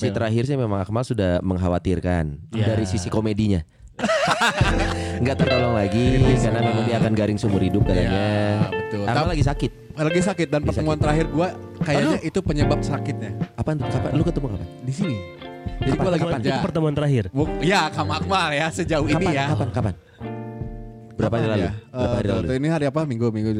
Kondisi terakhir sih memang Akmal sudah mengkhawatirkan dari sisi komedinya. Nggak tertolong lagi karena memang dia akan garing seumur hidup katanya. Ya, betul. Akmal Tapi- lagi sakit. Lagi sakit dan Lagi pertemuan sakit. terakhir gua kayaknya itu penyebab sakitnya Apaan tuh? Kapan? Lu ketemu kapan? di sini. Jadi Kapan? gua lagi Kapan? Itu pertemuan terakhir. Bu- Ya, kamu Akmal ya sejauh Kapan? ini ya. Kapan? Kapan? Berapa hari Kapan lalu? ya? Berapa hari Eh, lalu? tuh, Ini hari apa? Minggu, minggu,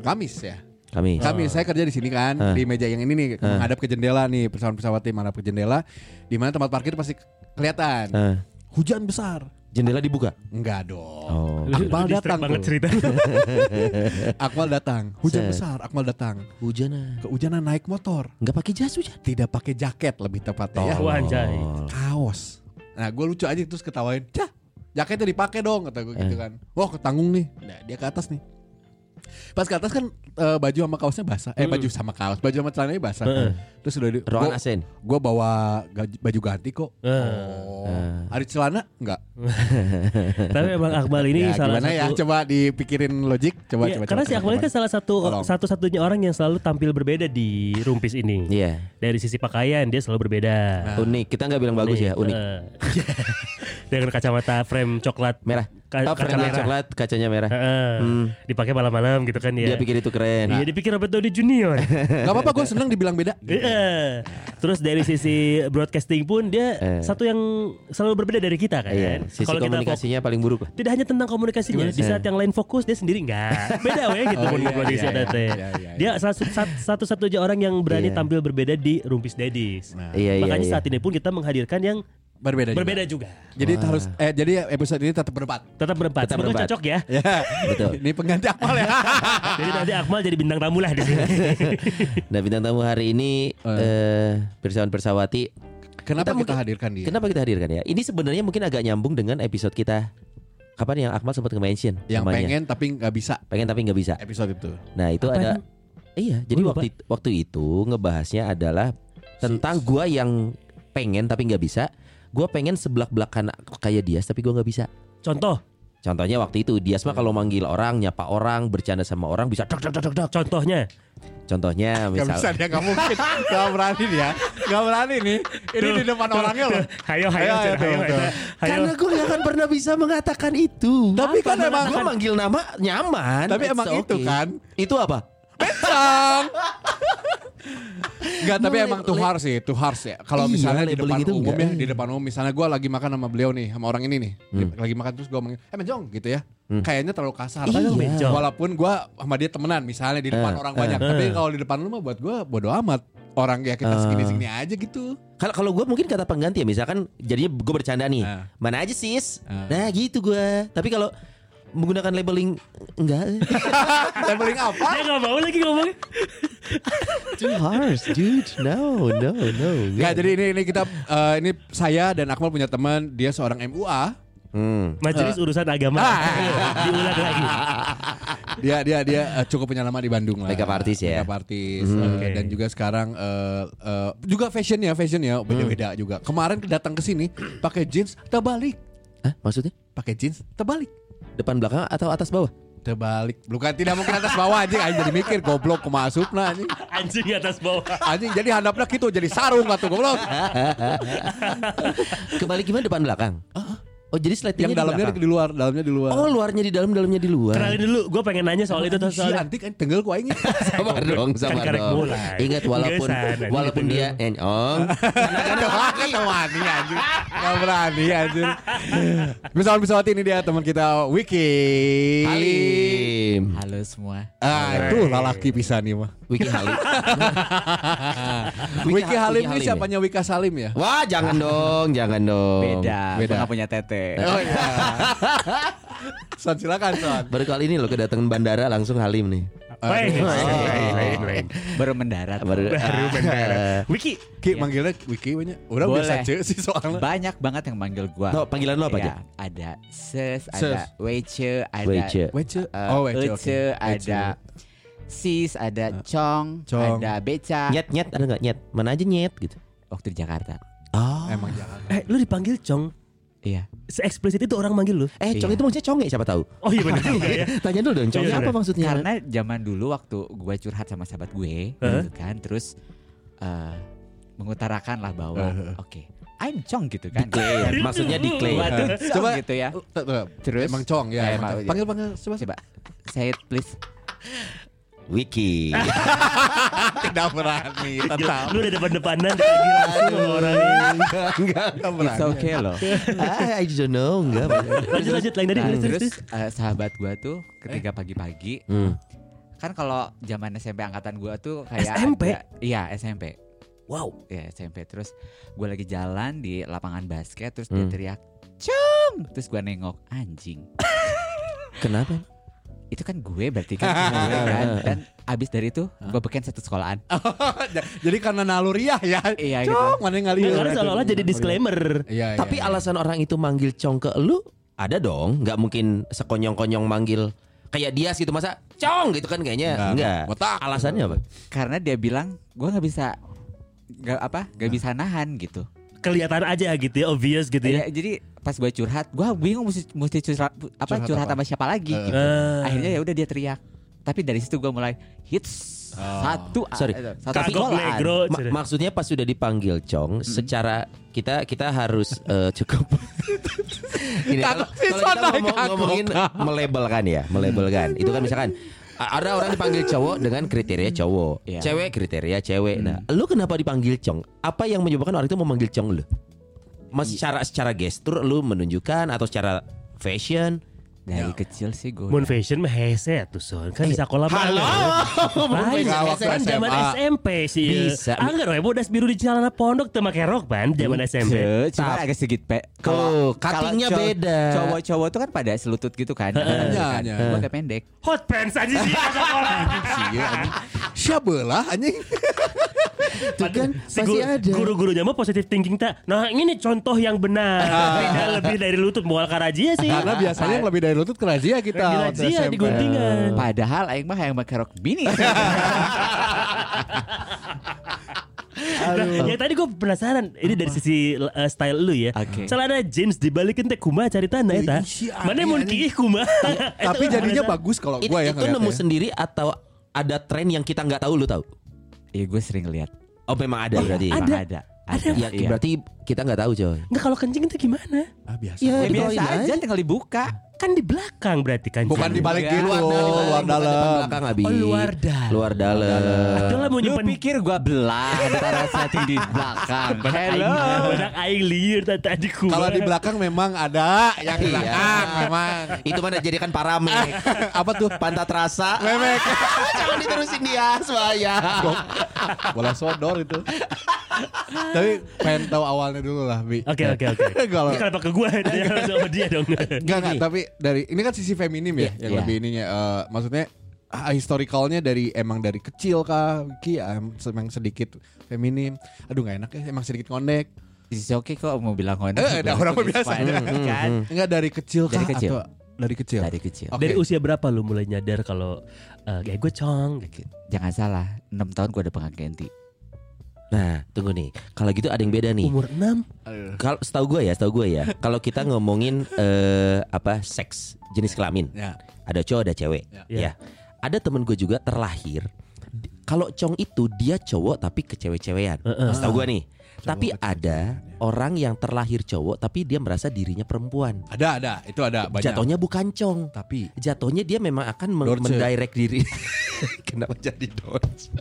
Kamis ya. Kami. Kamis saya kerja di sini kan Ah. di meja yang ini nih menghadap ke jendela nih pesawat-pesawat tim menghadap ke jendela di mana tempat parkir pasti kelihatan. Ah, Hujan besar. jendela dibuka. Enggak dong. Oh. Akmal datang banget cerita. Akmal datang. Hujan Set. besar. Akmal datang. Hujan. Kehujanan naik motor. Nggak pakai jas hujan. Tidak pakai jaket lebih tepatnya ya. Wah, anjay. Kaos. Nah gue lucu aja terus ketawain. Cah jaketnya dipakai dong kata gue gitu Eh. kan. Wah ketanggung nih. Nah, dia ke atas nih. Pas ke atas kan eh, baju sama kaosnya basah. Eh Hmm. baju sama kaos, baju sama celananya basah. Heeh. Terus udah di, Ruangan gua- AC. nih. Gue bawa gaji- baju ganti kok. Eh. Oh. Ada celana? Enggak. Tapi emang Akmal ini ya, salah gimana ya? satu Coba dipikirin logik. Coba Iya, coba. karena coba, si Akmal ini kan salah satu satu-satunya orang yang selalu tampil berbeda di Rumpis ini. Iya. Dari sisi pakaian dia selalu berbeda. Nah. Unik. Kita nggak bilang bagus ya. Unik. Eh. Dengan kacamata frame coklat Merah. Ka- Oh, kaca merah. coklat, kacanya merah. Heeh. Hmm. Dipakai malam-malam gitu kan ya. Dia pikir itu keren. Iya dipikir Robert Downey Junior. Gak apa-apa gue seneng dibilang beda. Iya. Terus dari sisi broadcasting pun dia Eh. satu yang selalu berbeda dari kita kan. Iya. Sisi Kalau kita komunikasinya paling buruk. lah. tidak hanya tentang komunikasinya, di saat yang lain fokus dia sendiri enggak. Beda weh gitu Oh, menurut iya, iya, ada iya, teh. iya, iya, Dia satu- sat- satu-satunya orang yang berani Iya. tampil berbeda di Rumpis Dedis. Nah, Iya, iya, Makanya iya. saat ini pun kita menghadirkan yang berbeda. juga. berbeda juga. Jadi harus eh jadi episode ini tetap berempat. Tetap berempat. Tetap berempat. cocok ya. Ya. Betul. Ini pengganti Akmal ya. Jadi nanti Akmal jadi bintang tamu lah di sini. Nah bintang tamu hari ini eh Pirsawan Persawati. Kenapa kita, mungkin- hadirkan dia? Kenapa kita hadirkan ya? Ini sebenarnya mungkin agak nyambung dengan episode kita. Kapan yang Akmal sempat nge-mention Yang namanya. pengen tapi nggak bisa pengen tapi nggak bisa. episode itu. Nah itu Apa ada. emang? Iya. Jadi waktu it- waktu itu ngebahasnya adalah tentang gua yang pengen tapi nggak bisa. Gua pengen seblak belakan kayak Dias tapi gua nggak bisa. Contoh, Contohnya waktu itu Dias mah kalau manggil orang, nyapa orang, bercanda sama orang bisa dok dok dok dok dok. contohnya. Contohnya Gak bisa misal dia nggak mungkin, nggak berani dia, nggak berani nih. Ini di depan orangnya loh. Hayo hayo Ayo, hayo. tuh, hayo, tuh. hayo. Karena gue gak akan pernah bisa mengatakan itu. Tapi kan emang- gue manggil nama nyaman. Tapi emang itu kan. Itu apa? Sang. Enggak, tapi emang tuh harus ya, tuh harus ya. Kalau Iya, misalnya di depan itu umum enggak. ya, di depan umum misalnya gue lagi makan sama beliau nih, sama orang ini nih, Hmm. lagi makan terus gue ngomongin, eh menjong gitu ya. Kayaknya terlalu kasar. Iya. Menjong. Walaupun gue sama dia temenan, misalnya di depan Eh, orang eh. banyak, tapi kalau di depan lu mah buat gue bodo amat. Orang ya kita Eh. segini-segini aja gitu. Kalau kalau gue mungkin kata pengganti ya, misalkan jadinya gue bercanda nih. Mana aja sis? Ah. Nah gitu gue. Tapi kalau menggunakan labeling enggak Labeling apa? Dia nggak mau lagi ngomong. too harsh dude no no no Enggak, jadi ini ini kita eh, ini saya dan Akmal punya teman, dia seorang MUA. hmm. Majelis urusan agama. Diulang lagi. Dia dia dia eh, cukup punya nama di Bandung lah. Makeup artist ya? Makeup artist Hmm. eh, Oke. dan juga sekarang eh, eh, juga fashion ya, fashion ya beda-beda juga. Kemarin datang ke sini pakai jeans terbalik. Hah, maksudnya Pakai jeans terbalik. Depan belakang atau atas bawah Terbalik. Bukan tidak mungkin atas bawah anjing anjing jadi mikir goblok kemasuk nah anjing. Anjing atas bawah. Anjing jadi handapnya gitu jadi sarung atuh goblok. kembali gimana depan belakang oh jadi slidingnya Yang di dalamnya belakang di luar, dalamnya di luar. oh luarnya di dalam dalamnya di luar Kenalin dulu, gue pengen nanya soal itu tuh Si soalnya. antik kan tenggel ku aing. sabar dong sabar karek dong ingat walaupun walaupun dia enyong Kan wani anjing. Enggak berani anjing. Misalkan pesawat ini dia teman kita Wiki. Halim Halo semua. Ah, itu lalaki bisa nih mah. Wiki Halim Wiki Halim ini ya? siapanya Wika Salim ya? Wah jangan dong jangan dong Beda, beda. beda. punya tete. Oh iya. Son silakan Son. Baru kali ini lo kedatangan bandara langsung Halim nih. Wait, Oh. wait, wait, wait. Baru mendarat. Baru, Baru benar. Wiki, Ki manggilnya Wiki banyak. Udah Boleh. biasa aja sih soalnya. Banyak banget yang manggil gua. No, panggilan lo apa aja? Ya, ada ses, ada wece, ada Wece. Wece. eh, Oh, Wece. ada sis, ada cong, Cong. ada beca. Nyet nyet ada nggak nyet? Mana aja nyet gitu. Waktu di Jakarta. Oh. Emang jangan. eh lu dipanggil Cong. Iya. Se-eksplisit itu orang manggil lu. Eh, cong Iya. itu maksudnya conge siapa tahu? Oh iya benar juga ya. Tanya dulu dong, conge Iya, apa bener. maksudnya? Karena zaman dulu waktu gue curhat sama sahabat gue, gitu kan, terus eh, mengutarakan lah bahwa, oke, I'm Cong gitu kan. Declare, maksudnya declare. tuh Coba. Cong gitu ya. Tuh, tuh. Terus Emang cong ya. Eh, emang. emang- Panggil panggil coba. Coba, say it please. Wiki. Tidak berani. Tetap. Lu udah depan-depanan lagi langsung sama orang ini. enggak, enggak. Tidak It's berani. okay loh. Ah, I don't know, enggak. Lanjut lanjut lain dari Nah, terus terus eh, sahabat gue tuh ketika pagi-pagi, Hmm. kan kalau zaman SMP angkatan gue tuh kayak SMP? ada- iya SMP. Wow. ya SMP terus gue lagi jalan di lapangan basket terus dia Hmm. teriak cung terus gue nengok anjing Kenapa? Itu kan gue berarti kan gue kan dan abis dari itu gue beken satu sekolahan Jadi karena naluriah ya. iya gitu Cong, mana yang ngalir. Karena seolah-olah jadi disclaimer. Iya, iya, Tapi iya. alasan orang itu manggil cong ke lu ada dong, nggak mungkin sekonyong-konyong manggil kayak dia gitu masa cong gitu kan kayaknya Nggak, enggak. botak. Alasannya apa? karena dia bilang gue nggak bisa nggak apa nggak bisa nahan gitu Kelihatan aja gitu ya, obvious gitu ya. Ya, jadi pas gue curhat gue bingung mesti mesti curhat apa Curhat curhat, apa? sama siapa lagi Eh. gitu. Eh. akhirnya ya udah dia teriak tapi dari situ gue mulai hits Oh. satu Sorry. eh, satu Kagok negro. Ma- maksudnya pas sudah dipanggil cong, secara kita kita harus eh, cukup. Ini kalau kalau kita ngomong, ngomongin melabelkan ya, melabelkan. Itu kan misalkan ada orang dipanggil cowok dengan kriteria cowok, Iya. cewek kriteria cewek. Nah, lu kenapa dipanggil cong? Apa yang menyebabkan orang itu memanggil cong lu? Mas secara secara gestur lu menunjukkan atau secara fashion? Dari kecil sih gue Moon Fashion mah hese tuh son Kan bisa kolam halo. Waktu kan zaman. SMP sih Bisa. Anggar we bodas biru di celana pondok Teu make rok ban zaman SMP Cuma agak sedikit pe. Tuh, kalau cuttingnya beda. Cowok-cowok tuh kan pada selutut gitu kan. Iya, iya. Gue kayak pendek. Hot pants aja sih Iya, anjing. Siapa lah anjing? Itu kan Si pasti guru- ada. Guru-gurunya mah positive thinking tak Nah ini contoh yang benar Tidak lebih dari lutut Mual karajia sih Karena biasanya yang lebih dari lutut ke razia kita. SMP. di guntingan. Padahal aing mah yang pakai rok mini. Nah, yang tadi gue penasaran ini dari sisi uh, style lu ya. Oke. Celana jeans dibalikin teh kuma cari tanah eta. Ih, si Mana mau kiih kuma. Tapi Eta jadinya bagus kalau gua ya itu nemu ngeliatnya. sendiri atau ada tren yang kita nggak tahu lu tahu? Iya gue sering lihat. Oh memang ada berarti. ada. Ada. Ada. Ya, Iya. berarti kita nggak tahu coy. Enggak kalau kencing itu gimana? Ah, biasa. Ya, Ya, biasa aja ini tinggal dibuka. Kan di belakang berarti kan. Bukan di balik gitu, Luar dalam, luar dalam. belakang Abi. Oh, luar dalam. Luar dalam. Adalah mau Lu nyimpen pikir gua belah antara setting di belakang. Aing, badak aing liur tadi kuma. Kalau di belakang memang ada yang di Iya. belakang memang. Itu mana jadikan paramek. Apa tuh? Pantat rasa. Memek. Jangan diterusin dia, Swaya. Bola sodor itu. Tapi pengen tahu awalnya dulu lah, Bi. Oke oke oke. Kenapa ke gua dia sama dia dong. Enggak enggak, tapi dari ini kan sisi feminim ya yang Iya. lebih ininya eh, maksudnya ah, historicalnya dari emang dari kecil kah Ki em, emang sedikit feminim. Aduh nggak enak ya emang sedikit ngondek. Is oke kok mau bilang ngondek. Eh, ada orang biasa. fine, kan. Enggak dari kecil kah Dari kecil. atau dari kecil? Dari kecil. Oke. Dari usia berapa lu mulai nyadar kalau eh kayak gue cong gitu. Jangan salah, 6 tahun gua udah pengen ganti. Nah, tunggu nih. Kalau gitu ada yang beda nih. Umur 6 Aduh. Kalau setahu gue ya, setahu gue ya. Kalau kita ngomongin eh, apa seks jenis kelamin, Ya. ada cowok ada cewek. Ya. Ya. Ada temen gue juga terlahir. Kalau cong itu dia cowok tapi kecewe-cewean. Heeh. Setahu gue nih. Cowok tapi ada ya. orang yang terlahir cowok tapi dia merasa dirinya perempuan. Ada ada, itu ada banyak. Jatuhnya bukan cong. tapi Jatuhnya dia memang akan mendirect diri. Kenapa jadi Dorce?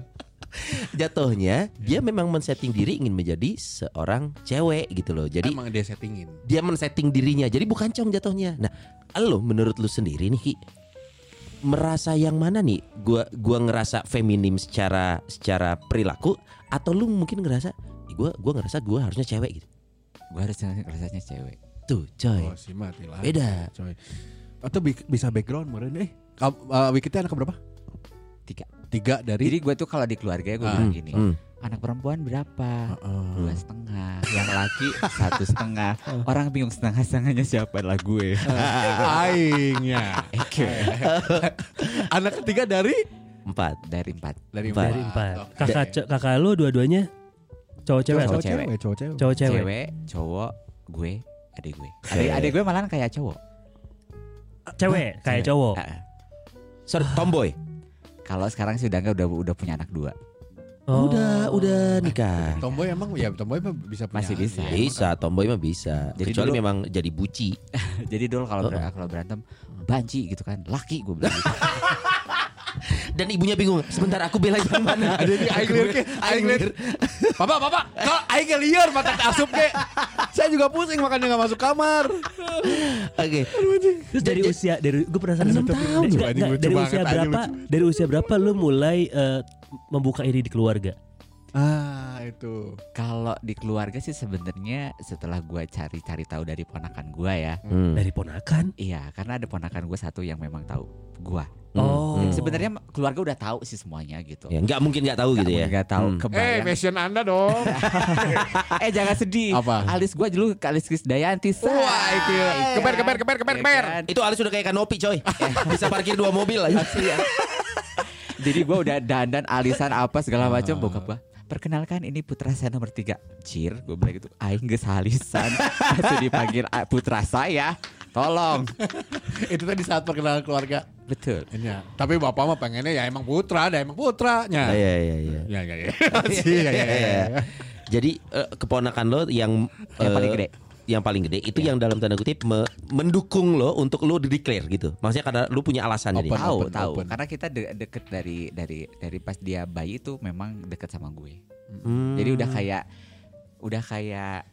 Jatuhnya dia memang men-setting diri ingin menjadi seorang cewek gitu loh. Jadi emang dia settingin. dia men-setting dirinya. Jadi bukan cong jatuhnya. Nah, lo menurut lu sendiri nih Ki, merasa yang mana nih? Gua gua ngerasa feminim secara secara perilaku atau lu mungkin ngerasa "Ih, gua gua ngerasa gua harusnya cewek gitu. Gua harus rasanya cewek. Tuh, coy. Oh, si mati lah. Beda. Coy. Atau bi- bisa background meren eh. Uh, Wiki teh anak berapa? Tiga. Tiga dari Jadi gue tuh kalau di keluarga gue Ah. bilang gini, Hmm. anak perempuan berapa? Heeh. Dua setengah, yang laki satu setengah. Orang bingung setengah setengahnya siapa lah gue. Aingnya. Oke. Anak ketiga dari Empat. Dari empat. dari Empat. Dari empat. Kakak ce- kakak lu dua-duanya cowok cewek Cowok atau cewek. cewek, cowok cewek. cowok cewek? Cewek, cowok, gue, adik gue. Adik, adik gue malah kayak cowok. Cewek kayak cowok. Sorry, tomboy. Kalau sekarang sih udah enggak udah udah punya anak dua. Oh. Udah, udah nikah. Tomboy emang ya tomboy mah bisa punya. Masih bisa. Bisa, tomboy mah bisa. Jadi Kecuali dulu- memang jadi buci. Jadi dulu kalau Oh. kalau berantem banci gitu kan, laki gue bilang gitu. Dan ibunya bingung. Sebentar aku bela yang mana? Ada di aing liur ke, aing liur. Papa, papa, kalau aing ge lieur mata asup ke. Saya juga pusing makanya nggak masuk kamar. Oke. Terus dari usia dari gue penasaran Enam tahun. Dari usia berapa? Dari usia berapa lu mulai eh, membuka iri di keluarga? Ah, itu. Kalau di keluarga sih sebenarnya setelah gue cari-cari tahu dari ponakan gue ya, Hmm. Dari ponakan? iya karena ada ponakan gue satu yang memang tahu gue. Oh. Hmm. Sebenarnya keluarga udah tahu sih semuanya gitu. Ya, nggak mungkin nggak tahu gitu ya. Nggak tahu Hmm. kebayang. passion Anda dong. eh jangan sedih. Apa? Alis gue dulu Alis Krisdayanti. Wah, itu. Iya Keber, keber, keber, keber, Iya keber. kan? Itu alis udah kayak kanopi coy. Bisa parkir dua mobil aja. Jadi gue udah dandan alisan apa segala Ah. macam bokap gue. Perkenalkan ini putra saya nomor tiga Cir gue bilang gitu Aing geus halisan Masih dipanggil ah, putra saya Tolong itu tadi saat perkenalan keluarga. Betul Iya. Tapi bapak mah pengennya ya emang putra, ada emang putranya. Iya iya iya. Ya, ya, ya. Sih, ya, ya, ya, ya. Jadi eh, keponakan lo yang Yang eh, paling gede. Yang paling gede itu yang dalam tanda kutip me- mendukung lo untuk lo di declare gitu. Maksudnya karena lo punya alasan jadi. Open, Tahu open, tahu open. Karena kita de- deket dari dari dari pas dia bayi itu memang deket sama gue Hmm. Jadi udah kayak Udah kayak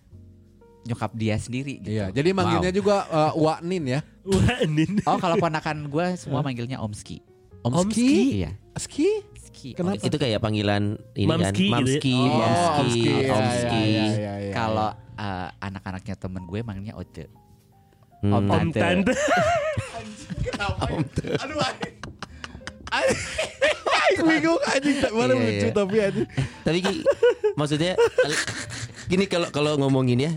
Nyokap dia sendiri gitu Iya, jadi manggilnya juga uh, Waknin ya. Wah, Nin. Oh kalau ponakan gue semua manggilnya Omski Omski. Iya Ski? Ski Kenapa? itu kayak panggilan ini Mamski kan gitu ya? Mamski, Oh, Mamski, Omski. Ya, Omski. ya, ya, ya, Kalau eh, anak-anaknya temen gue manggilnya Ote Hmm. Om Om Tante. Tante. Kenapa? Aduh, aing bingung anjing tak mana Iya, lucu iya. tapi anjing. Tapi maksudnya gini kalau kalau ngomongin ya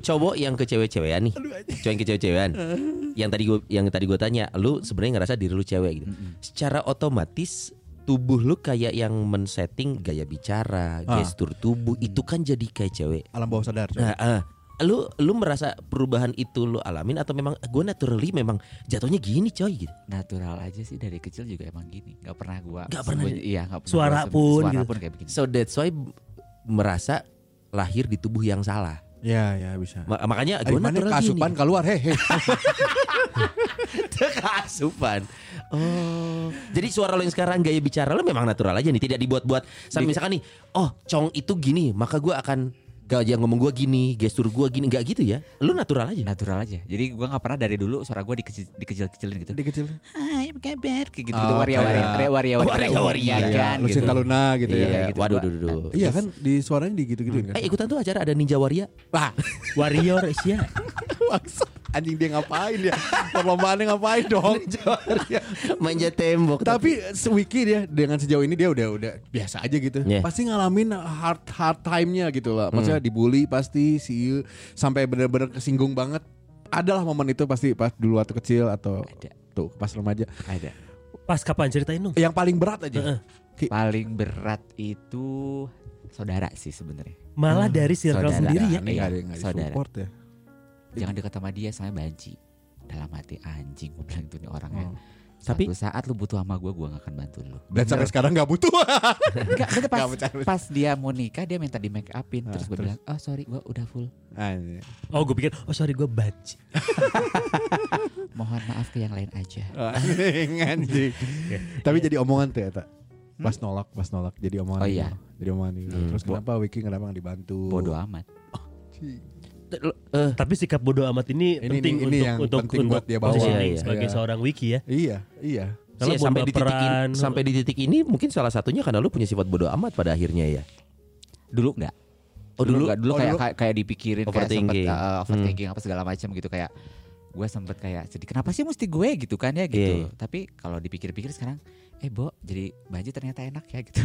cowok yang ke cewek-cewekan nih, cowok yang ke cewek-cewekan, yang tadi gue yang tadi gue tanya, lu sebenarnya ngerasa diri lu cewek gitu. Secara otomatis tubuh lu kayak yang men-setting gaya bicara, Ah. gestur tubuh itu kan jadi kayak cewek. Alam bawah sadar. Nah, ah, lu lu merasa perubahan itu lu alamin atau memang gue naturally memang jatuhnya gini coy gitu. Natural aja sih dari kecil juga emang gini Gak pernah gue Nggak pernah. Iya gak pernah Suara gua pun Suara gitu. pun kayak begini So that's why merasa lahir di tubuh yang salah. Ya, ya bisa. Ma- makanya gue mana natural gini. kasupan keluar hehe. Keasupan. Oh. Jadi suara lo yang sekarang gaya bicara lo memang natural aja nih, tidak dibuat-buat. Sampai misalkan nih, oh, Cong itu gini, maka gua akan gaya ngomong gua gini, gestur gua gini, nggak gitu ya. Lu natural aja. Natural aja Jadi gue gak pernah dari dulu Suara gue dikecil, dikecil-kecilin gitu Dikecil. Hai apa kabar Kayak gitu, Oh, gitu waria-waria kayak- Waria-waria Oh, waria-waria. Iya kan Lu gitu. Cinta Luna gitu Iya, ya. gitu. Waduh, Gua- duh, duh, duh. Iya kan di suaranya di gitu-gituin kan. Eh ikutan tuh acara ada Ninja Waria. Wah, Warrior Asia. maksud anjing dia ngapain dia? Perlombaannya ngapain dong? Manja tembok. Tapi Wiki dia dengan sejauh ini dia udah udah biasa aja gitu. Yeah. Pasti ngalamin hard hard time-nya gitu lah. Maksudnya dibully pasti si sampai bener-bener kesinggung banget. Adalah momen itu pasti pas dulu waktu kecil atau Ada. tuh pas remaja. Ada Pas kapan ceritain dong? Yang paling berat aja. Heeh. Paling berat itu Saudara sih sebenarnya Malah dari circle Saudara. sendiri ya. Iya, nggak ada di saudara. support ya. Jangan dekat sama dia Soalnya banci Dalam hati anjing Gue bilang itu nih orangnya Oh. Tapi- Satu saat lu butuh sama gue Gue gak akan bantu lu Dan sampai sekarang nggak butuh. Enggak, bener pas, pas dia mau nikah dia minta di make upin terus Ah, gue terus? bilang oh sorry gue udah full Anjing. Oh gue pikir, oh sorry gue banci. mohon maaf ke yang lain aja Anjing, anjing. Tapi jadi omongan tuh ya, tak? Pas nolak, pas nolak jadi omongan. Oh, iya. Jadi omongan gitu. Hmm. Terus kenapa Wiki kenapa nggak dibantu? bodoh amat Eh, Tapi sikap bodoh amat ini, Ini- penting ini- ini untuk yang untuk penting untuk buat dia bawa. positioning Iya, iya. sebagai Iya. seorang wiki ya. Iya, iya. Kalau sih, sampai di titik ini, baperan, sampai di titik ini mungkin salah satunya karena lu punya sifat bodoh amat pada akhirnya ya. dulu enggak Oh, dulu? enggak dulu Oh, kayak dulu. kayak, kayak dipikirin kayak sempet Overthinking. uh, overthinking apa segala macam gitu kayak gue sempet kayak sedih kenapa sih mesti gue gitu kan ya gitu Iya. tapi kalau dipikir-pikir sekarang eh Bo jadi banji ternyata enak ya gitu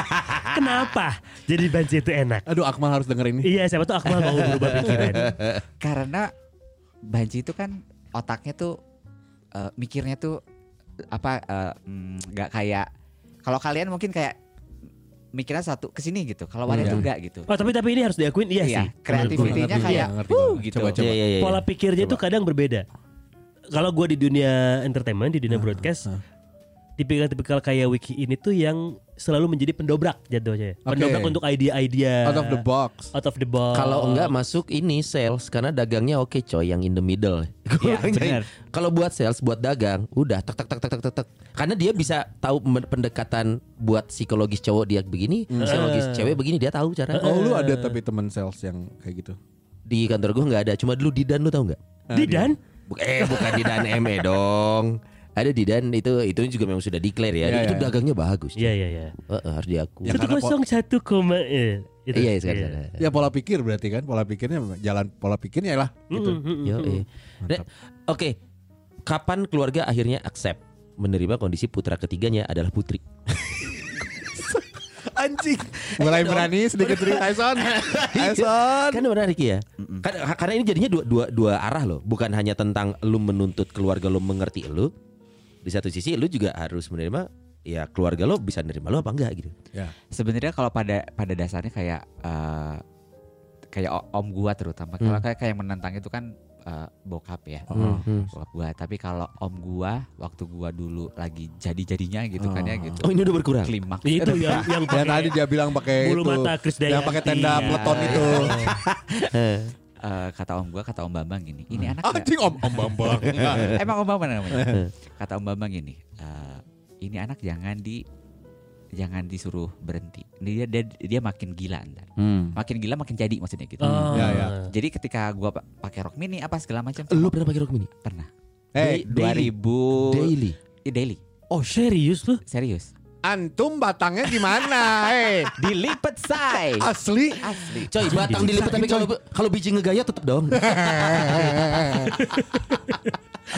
Kenapa? Jadi banci itu enak. Aduh Akmal harus denger ini. Iya, siapa tuh Akmal mau berubah pikiran. karena banji itu kan otaknya tuh eh, mikirnya tuh apa eh, mm, nggak kayak kalau kalian mungkin kayak mikirnya satu ke sini gitu kalau waria Iya. tuh enggak gitu Oh, tapi tapi ini harus diakuin iya, Iya, sih. kreativitinya kayak banget. gitu Coba, coba. Iya, iya, iya. Pola pikirnya itu kadang berbeda. Kalau gue di dunia entertainment, di dunia broadcast, ah. Tipikal-tipikal kayak Wiki ini tuh yang selalu menjadi pendobrak jatuhnya. Oke. Pendobrak untuk ide-ide Out of the box. Out of the box. Kalau enggak masuk ini sales karena dagangnya oke coy yang in the middle. Iya, benar. Kalau buat sales buat dagang udah tek tek tek tek tek tek. Karena dia bisa tahu pendekatan buat psikologis cowok dia begini, psikologis cewek begini dia tahu cara. Oh lu ada tapi teman sales yang kayak gitu. Di kantor gua nggak ada, cuma dulu Didan lu tahu nggak? Didan, Eh bukan Didan ME dong. Ada Didan itu itu juga memang sudah declare ya. Iya, itu iya. dagangnya bagus. Iya iya iya. Heeh, harus diakui. Ya, Satu kosong satu koma. eh, itu. Iya, sekarang Iya. sana. Ya pola pikir berarti kan pola pikirnya jalan pola pikirnya lah gitu. Mm, mm, mm, Yo, mm. eh. Nah, Oke, kapan keluarga akhirnya accept menerima kondisi putra ketiganya adalah putri? Anjing. Mulai berani sedikit dari Tyson. Tyson. Kan menarik ya. Kan- karena ini jadinya dua, dua, dua arah loh. Bukan hanya tentang lu menuntut keluarga lu mengerti lu. Di satu sisi lu juga harus menerima ya keluarga lo bisa nerima lo apa enggak gitu. Ya. sebenarnya kalau pada pada dasarnya kayak eh, kayak om gua terutama kalau kayak kayak menentang itu kan eh, bokap ya Hmm. bokap gua tapi kalau om gua waktu gua dulu lagi jadi jadinya gitu kan ya gitu Oh ini udah berkurang. klimaks Itu yang yang Yang tadi dia bilang pakai itu. mata Chris Yang pakai tenda Dayanti. peleton itu. Eh, kata om gua kata om bambang gini ini anak nggak- Anjing om om Bambang. emang om bambang namanya kata om bambang gini eh, ini anak jangan di jangan disuruh berhenti dia dia dia makin gila ntar Hmm. makin gila makin jadi maksudnya gitu Oh. Ya, ya. jadi ketika gua pa- pakai rok mini apa segala macam Lu pernah pakai rok mini? pernah Hey, Daily. 2000 Daily. Eh, daily Oh serius lu? serius antum batangnya gimana? Hei. dilipet say Asli. asli Coy, batang dilipat tapi kalau kalau biji ngegaya tetap dong.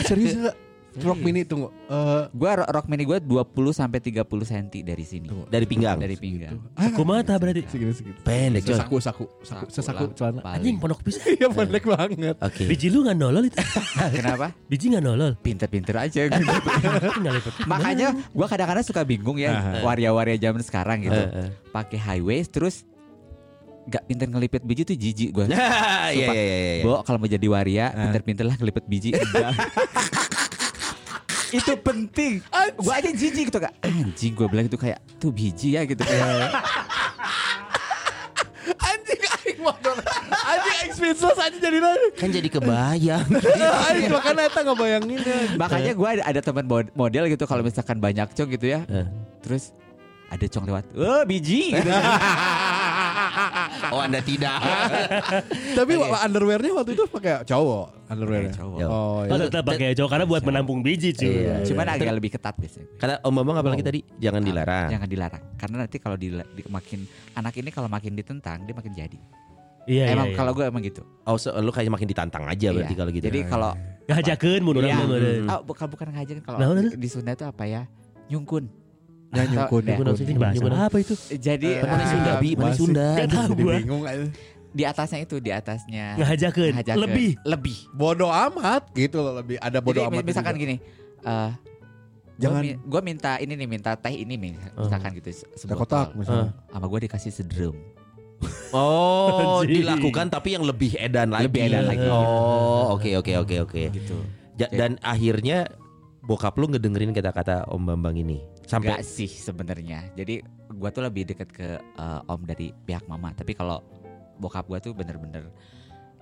Serius enggak? Rock mini tunggu. Eh gua ro- rok mini gua 20 sampai 30 cm dari sini Dari pinggang. dari pinggang Aku mata berarti. segini segini. Pendek coy. Sesaku saku saku sesaku celana. Anjing pondok bisa. Iya pendek banget. Oke. Biji lu nggak nolol itu? kenapa Biji nggak nolol. pinter-pinter aja makanya gua kadang-kadang suka bingung ya waria-waria zaman sekarang gitu pakai high waist terus gak pinter ngelipet biji tuh jijik gua Iya iya iya iya. Bo kalau mau jadi waria pinter-pinter lah ngelipet biji Enggak. Itu penting gue aja jijik gitu kak anjing gue bilang itu kayak tuh biji ya gitu kayak Anjing aing modal. Anjing aing speechless anjing jadi. Kan jadi kebayang. Aing makanya eta ngebayangin. makanya gue ada, ada teman mod- model gitu kalau misalkan banyak cong gitu ya Eh. terus ada cong lewat oh biji gitu. Oh anda tidak. Tapi underwearnya waktu itu pakai cowok underwearnya. Pakai cowok. Oh Oh, iya. tetap pakai cowok karena buat menampung biji cuy. Iya. cuman agak lebih ketat biasanya Kata Om Bambang apa lagi tadi? Jangan dilarang. jangan dilarang karena nanti kalau di, di- makin anak ini kalau makin ditentang dia makin jadi Iya, iya, emang iya. kalau gue emang gitu Oh, so, lu kayak makin ditantang aja berarti Iya. kalau gitu. jadi kalau ngajakeun mun urang Iya. Ah, bukan bukan ngajakin kalau Nah, di Sunda itu apa ya? Nyungkun. Ya, Atau- nyungkun. Ini bahasa apa itu? Jadi eh, Sunda, Bi? Masih. Sunda? Gak tahu gua. bingung di atasnya itu di atasnya Ngajakeun. ngajakeun. Lebih. lebih. Bodoh amat gitu loh lebih ada bodoh amat. mi- misalkan juga. gini, eh Jangan- gue minta ini nih minta teh ini nih misalkan gitu sebotol. kotak misalnya. sama gue dikasih sedrum Oh, dilakukan tapi yang lebih edan lagi. Lebih edan lagi. Oh, oke oke oke oke. gitu Ja- Dan akhirnya bokap lu ngedengerin kata-kata Om Bambang ini sampai Enggak sih sebenarnya jadi gue tuh lebih deket ke eh, om dari pihak mama tapi kalau bokap gue tuh bener-bener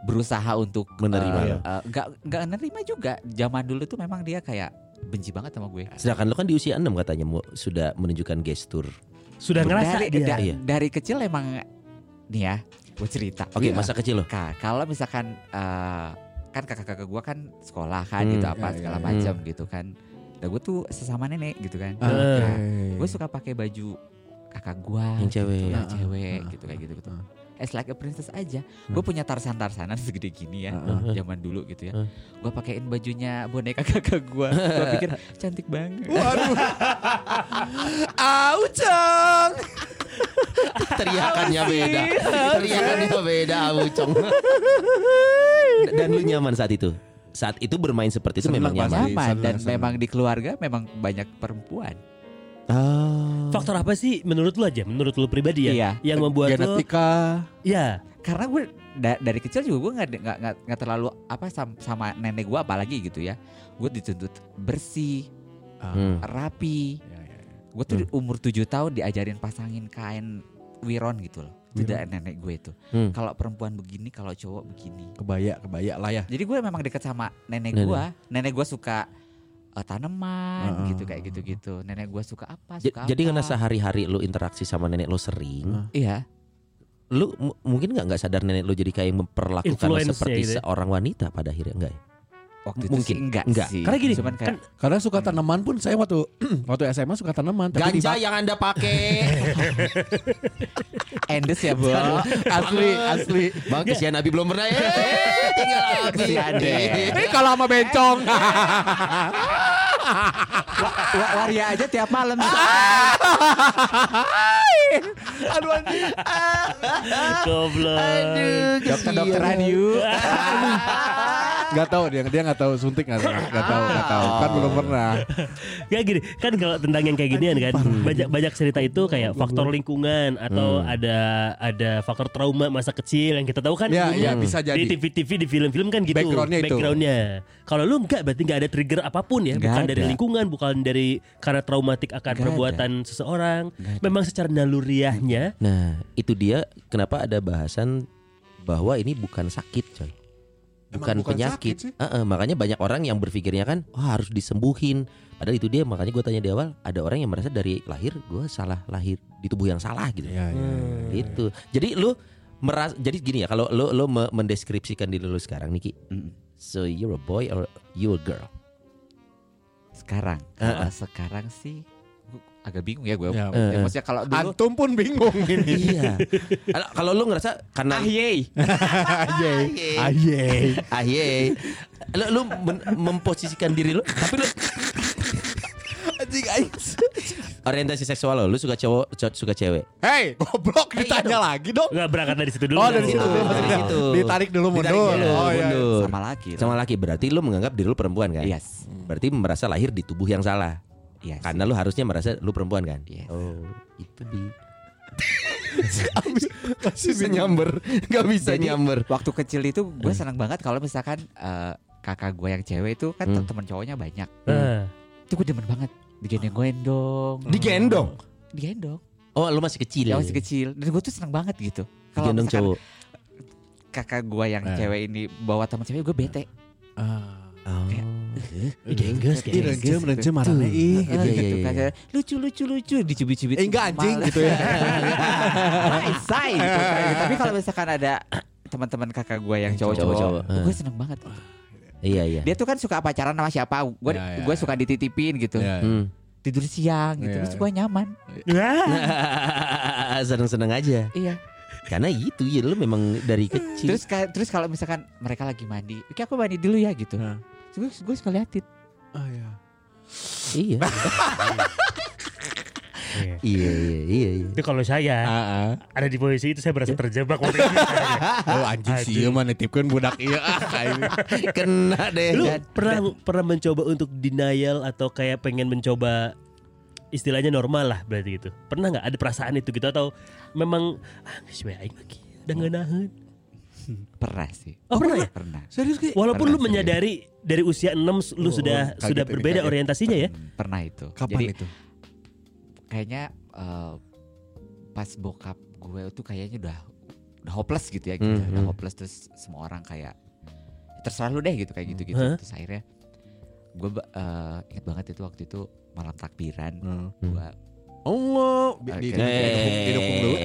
berusaha untuk Menerima eh, lo. eh, nggak nggak nerima juga zaman dulu tuh memang dia kayak benci banget sama gue sedangkan lu kan di usia 6 katanya mu- sudah menunjukkan gestur. Sudah ngerasa dari, dia. da- Iya. dari kecil emang nih ya gue cerita Oke, Iya. masa kecil lo. Kalau misalkan eh, kan kakak-kakak gue kan sekolah kan Hmm, gitu apa iya, segala iya, macam gitu kan dan gue tuh sesama nenek gitu kan Ah, Eh. oke. gue suka pakai baju kakak gue Yang cewek. yang Ah, cewek ah, gitu kayak gitu gitu ah. as like a princess aja. Gue punya tarsan-tarsanan segede gini ya, Heeh. zaman dulu gitu ya. Heeh. Gue pakein bajunya boneka kakak gue. Gue pikir cantik banget. Waduh. Aucang. Teriakannya beda. Teriakannya beda, Ucong. Dan lu nyaman saat itu? Saat itu bermain seperti itu Senang memang nyaman. Nyaman dan seneng. memang di keluarga memang banyak perempuan. Ah. Faktor apa sih menurut lu aja, menurut lu pribadi ya, Iya. yang membuat lu, Genetika. ya, Karena gue da- dari kecil juga gue nggak nggak nggak- terlalu apa sam- sama nenek gue apalagi gitu ya. Gue dituntut bersih, Hmm. rapi. Ya, ya, ya. Gue tuh umur 7 tahun diajarin pasangin kain wiron gitu loh. Itu dari nenek gue itu. Hmm. Kalau perempuan begini, kalau cowok begini. Kebaya, kebaya lah ya. Jadi gue memang dekat sama nenek Nenek. gue. Nenek gue suka eh, tanaman Heeh. gitu kayak gitu-gitu. Nenek gue suka apa? J- Suka Jadi apa. karena sehari-hari lu interaksi sama nenek lu sering, Iya. lu m- mungkin nggak nggak sadar nenek lu jadi kayak memperlakukan seperti gitu ya. seorang wanita pada akhirnya enggak ya? Waktu itu Mungkin. sih enggak, Enggak. sih. Karena gini, Cuman kayak kan Karena suka tanaman pun saya waktu waktu SMA suka tanaman. tapi Ganja yang anda pakai, endes ya, Bo. asli asli. bang kesian Nabi belum pernah ya. Tinggal Abi. Deh. Ini kalau sama bencong. Wa- Waria aja tiap malam. Aduh anjing. goblok. Dokter-dokter radio. Gak tahu dia dia nggak tahu suntik nggak tahu nggak tahu nggak tahu kan belum pernah. Ya gini, kan kalau tentang yang kayak ginian kan, banyak banyak cerita itu kayak faktor lingkungan atau Hmm. ada ada faktor trauma masa kecil yang kita tahu kan Ya ya bisa jadi. di TV-TV di film-film kan gitu Backgroundnya itu. backgroundnya. Kalau lu enggak berarti enggak ada trigger apa pun ya, Nggak bukan dari ada. lingkungan, bukan dari karena traumatik akan Nggak perbuatan seseorang. Nggak ada. Memang secara naluriahnya Nah, itu dia kenapa ada bahasan bahwa ini bukan sakit, coy. Bukan, penyakit. sakit sih. Heeh, makanya banyak orang yang berpikirnya kan, wah harus disembuhin. Padahal itu dia makanya gue tanya di awal, ada orang yang merasa dari lahir gue salah lahir di tubuh yang salah gitu. Ya, ya, ya. Gitu. Jadi lu meras jadi gini ya, kalau lu lu me- mendeskripsikan diri lu sekarang Niki. Mm. So you're a boy or you a girl? Sekarang, kalau sekarang sih agak bingung ya gue. Ya, Ya, maksudnya kalau dulu Antum pun bingung ini. iya. Kalau- Kalau lu ngerasa karena Ahyey. Aye. Aye. Ah ye. Lu, lu men- memposisikan diri lu tapi lu Anjing aing. orientasi seksual lo, lu suka cowok, co- suka cewek. Hei, goblok iya ditanya dong. lagi dong. Enggak berangkat dari situ dulu. Oh, dari situ. Oh, dari situ. Ditarik dulu Ditarik mundur. dulu, Oh, iya. mundur. Sama laki. Sama laki berarti lu menganggap diri lu perempuan kan? Yes. Berarti merasa lahir di tubuh yang salah. Yes. Karena lu harusnya merasa lu perempuan kan? Yes. Oh, itu di Masih bisa nyamber, nggak bisa Jadi, nyamber. Waktu kecil itu gue senang banget kalau misalkan eh, kakak gue yang cewek itu kan Hmm. teman cowoknya banyak. Ah. Itu gue demen banget. Digendong-gendong. Digendong. Digendong. Oh, lu masih kecil. Ya masih kecil. Dan gue tuh senang banget gitu. Kalau Digendong cowok. kakak gue yang Eh. cewek ini bawa teman cewek gue bete. Ah. Oh. Ih, gengges renjem, renjem marahnya ih. Eh, Iya, iya, gitu iya. kan. Lucu lucu lucu dicubit-cubit. Eh, enggak anjing gitu ya. Say, gitu. Tapi kalau misalkan ada teman-teman kakak gue yang cowok-cowok, eh. gue seneng banget. Iya, iya. Dia tuh kan suka pacaran sama siapa, gue Ya, ya, gue ya. suka dititipin gitu, Ya, ya. Hmm. tidur siang gitu, Ya, terus ya. gue nyaman. Ah. Seneng-seneng aja. Iya. Karena itu ya lu memang dari kecil. Terus terus kalau misalkan mereka lagi mandi, oke aku mandi dulu ya gitu. Nah. Terus gue suka liatin. Ah, ya. iya. Iya. iya, iya, iya, iya. Itu kalau saya ada di posisi itu saya merasa terjebak waktu itu. Oh anjing sih ieu mah nitipkeun budak ieu ah Kena deh. Lu pernah pernah mencoba untuk denial atau kayak pengen mencoba istilahnya normal lah berarti gitu. Pernah nggak ada perasaan itu gitu atau memang ah geus we aing lagi udah nggak nahan. Pernah sih. Oh, pernah ya? Pernah. serius ki. Walaupun lu Pernah, menyadari dari usia 6 lu Oh, sudah kaget sudah berbeda kaget. orientasinya ya. Hmm, Pernah itu. Kapan Jadi itu? kayaknya eh, pas bokap gue tuh kayaknya udah udah hopeless gitu ya gitu. Hmm, Udah hmm. hopeless terus semua orang kayak terserah lu deh gitu kayak gitu-gitu. Hah? Terus akhirnya gue eh, inget banget itu waktu itu malam takbiran. Hmm. Gue Allah di, di, didukung dulu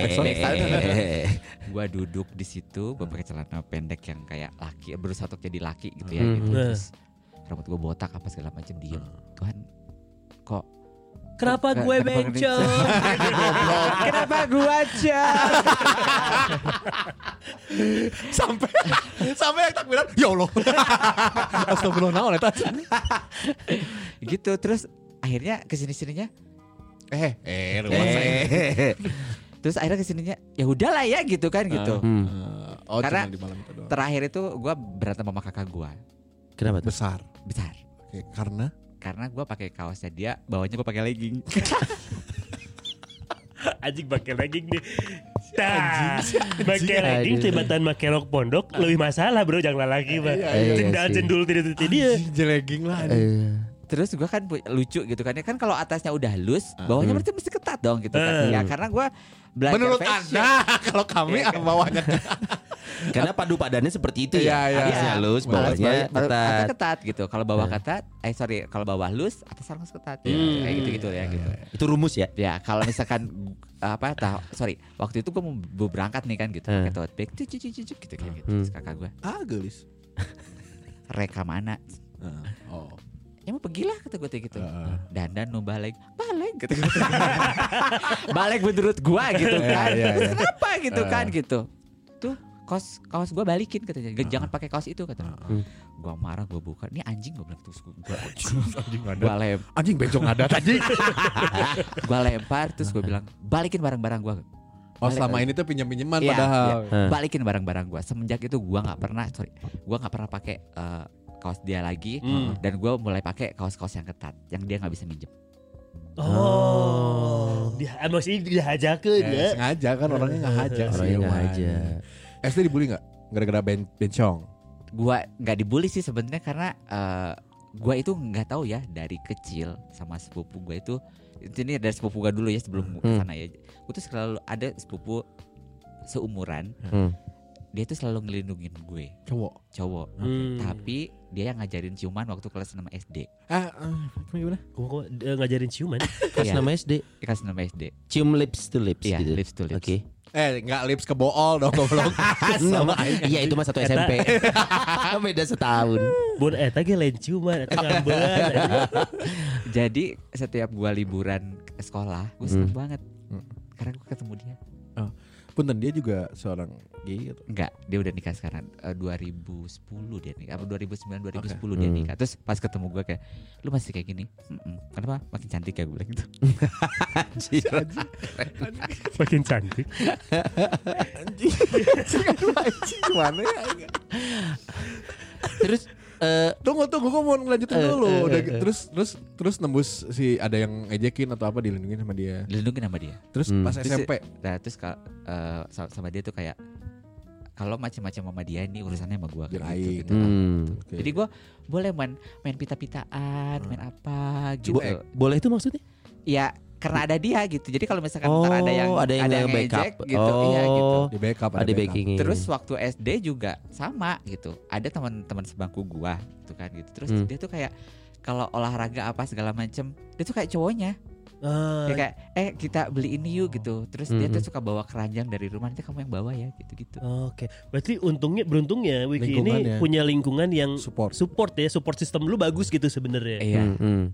gua duduk di situ gue pakai celana pendek yang kayak laki berusaha untuk jadi laki gitu ya Hmm. gitu Hmm. terus rambut gue botak apa segala macam diem Tuhan kok Kenapa gue bencong? Kenapa gua aja? sampai sampai yang takbiran ya Allah astagfirullah naon eta gitu terus akhirnya ke sini sininya eh eh rumah saya Eh. Terus akhirnya ke sininya ya udahlah ya gitu kan gitu Hmm. oh Karena cuma di malam itu doang terakhir itu gua berantem sama kakak gua Kenapa tuh? besar besar Oke, karena karena gua pakai kaosnya dia bawahnya gua pakai legging Anjing pakai legging nih. Tah, pakai Anjing. legging tibatan pakai rok pondok lebih masalah bro jangan lagi mah. Iya, iya Tendal sih. jendul tidak tidak dia. Jelegging lah terus gua kan lucu gitu kan ya kan kalau atasnya udah halus Ah. bawahnya Hmm. berarti mesti ketat dong gitu kan ya karena gua belajar menurut fashion. anda kalau kami Iya, ah, bawahnya karena padu padannya seperti itu Iya, ya. iya. Atasnya halus, Iya. bawahnya Baru- atas ketat. ketat gitu kalau bawah Nah. ketat eh sorry kalau bawah halus atas harus ketat Hmm. ya kayak gitu gitu ya gitu Itu rumus ya. ya kalau misalkan apa tahu sorry waktu itu gue mau berangkat nih kan gitu Hmm. pakai tote bag cuc, cuc, cuc, cuc, gitu kayak gitu Hmm. Kakak gue ah gelis reka mana Ah, oh ya mau pergilah kata gue gitu. Heeh. dandan nu balik balik gitu balik menurut gue gitu kan. Iya, iya, Terus iya. kenapa gitu kan Heeh. gitu. Tuh kaos kaos gue balikin katanya "Gak- jangan pakai kaos itu kata Hmm. gue marah gue buka. Ini anjing gue bilang terus gue anjing gue ada. lem anjing bencong ada tadi gue lempar terus gue bilang balikin barang-barang gue oh selama ini tuh pinjam pinjaman Iya, padahal. iya. balikin barang-barang gue semenjak itu gue nggak pernah sorry gue nggak pernah pakai eh, kaos dia lagi Hmm. dan gue mulai pakai kaos-kaos yang ketat yang dia nggak bisa minjem Oh, dia emosi dihajakeun Eh, ya. sengaja kan orangnya nggak haja sih Orangnya nggak Irwan. aja. SD dibully nggak gara-gara ben bencong gue nggak dibully sih sebenarnya karena eh, gue itu nggak tahu ya dari kecil sama sepupu gue itu ini dari sepupu gue dulu ya sebelum ke Hmm. sana ya gue tuh selalu ada sepupu seumuran Hmm. Dia tuh selalu ngelindungin gue cowok cowok Hmm. tapi dia yang ngajarin ciuman waktu kelas 6 SD ah ah, gimana Gua kok dia ngajarin ciuman. Kelas Iya. 6 SD. kelas 6 SD Cium lips to lips Iya, gitu. lips to lips. Oke. eh nggak lips ke bool dong goblok Sama Iya itu mah satu SMP. Beda setahun. Bun eta ge lain ciuman, eta ngambean. Jadi setiap gua liburan ke sekolah, gue seneng Hmm. banget. Hmm. Karena gue ketemu dia. Punten dia juga seorang gay gitu Enggak, dia udah nikah sekarang. Eh, 2010 dia nikah. Apa 2009 2010 dia Hmm. nikah. Terus pas ketemu gua kayak, "Lu masih kayak gini?" "Mm-mm." Kenapa? Makin cantik ya gue bilang gitu. Makin cantik. anjing anjing gimana ya Terus eh tunggu tunggu gue mau ngelanjutin Eh, dulu eh, udah eh. terus terus terus nembus si ada yang ngejekin atau apa dilindungi sama dia Dilindungi sama dia. terus Hmm. pas Terus- SMP Nah, terus eh, sama, sama dia tuh kayak kalau macam-macam sama dia ini urusannya sama kayak gitu, gitu. hmm. Oke. Jadi gua boleh main main pita-pitaan, main apa gitu. Bo- boleh itu maksudnya? Ya karena ada dia gitu. Jadi kalau misalkan Oh, ntar ada yang ada yang nge-backup. ngejek gitu, iya gitu. Oh. di backup Ada backingnya. Terus waktu SD juga sama gitu. Ada teman-teman sebangku gua gitu kan gitu. Terus Hmm. dia tuh kayak kalau olahraga apa segala macem dia tuh kayak cowoknya Dia kayak eh kita beli ini yuk gitu terus dia tuh Mhm. suka bawa keranjang dari rumah nanti kamu yang bawa ya gitu gitu Oke, berarti untungnya beruntungnya Wiki ini Lingkungannya. punya lingkungan yang support support ya, support sistem lu bagus gitu sebenarnya. iya Hmm, hmm.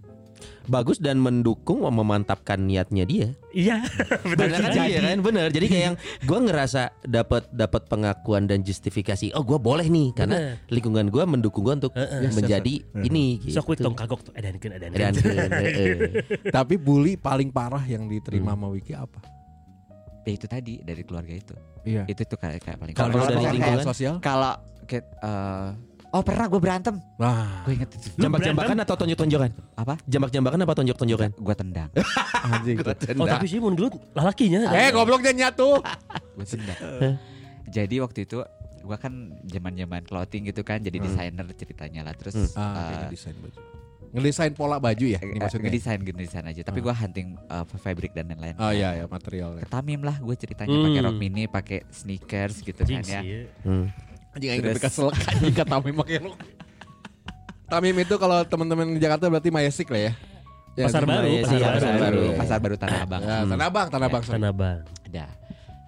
Bagus dan mendukung memantapkan niatnya dia. Iya, benar kan? Iya kan? Benar. Jadi kayak yang gue ngerasa dapat dapat pengakuan dan justifikasi. Oh, gue boleh nih karena Benar. lingkungan gue mendukung gue untuk Heeh. menjadi ini. Gitu. Sok tong kagok tuh edankeun Dan, edankeun. heeh. tapi bully paling parah yang diterima Hmm. sama Wiki apa ya itu tadi dari keluarga itu iya itu tuh kayak, kayak paling Kalau kalau dari lingkungan? sosial kalau kayak, eh, oh pernah gue berantem. Wah. Gue inget itu. Jambak-jambakan atau tonjok-tonjokan? apa? Jambak-jambakan apa tonjok-tonjokan? gue tendang. Anjing. Oh tapi sih mun gelut lalakinya. eh gobloknya nyatu. Gue tendang. Jadi waktu itu gue kan zaman zaman clothing gitu kan jadi desainer ceritanya lah. Terus Hmm. ah eh, kayak desain baju. Ngedesain pola baju ya ini eh, maksudnya? ngedesain ngedesain aja. Tapi Ah. gue hunting eh, fabric dan lain-lain. Oh iya ya materialnya ketamim lah gue ceritanya Hmm. pakai rok mini pakai sneakers gitu kan Jinx ya. ya. Hmm. Anjing aing tapi kesel anjing kata Tamim pakai lu Tamim itu kalau teman-teman di Jakarta berarti Mayasik lah ya Ya, Pasar baru, Mayasik. pasar baru. pasar baru. pasar baru tanah abang Ya, Tanah Abang, Tanah Abang. Tanah Abang. ada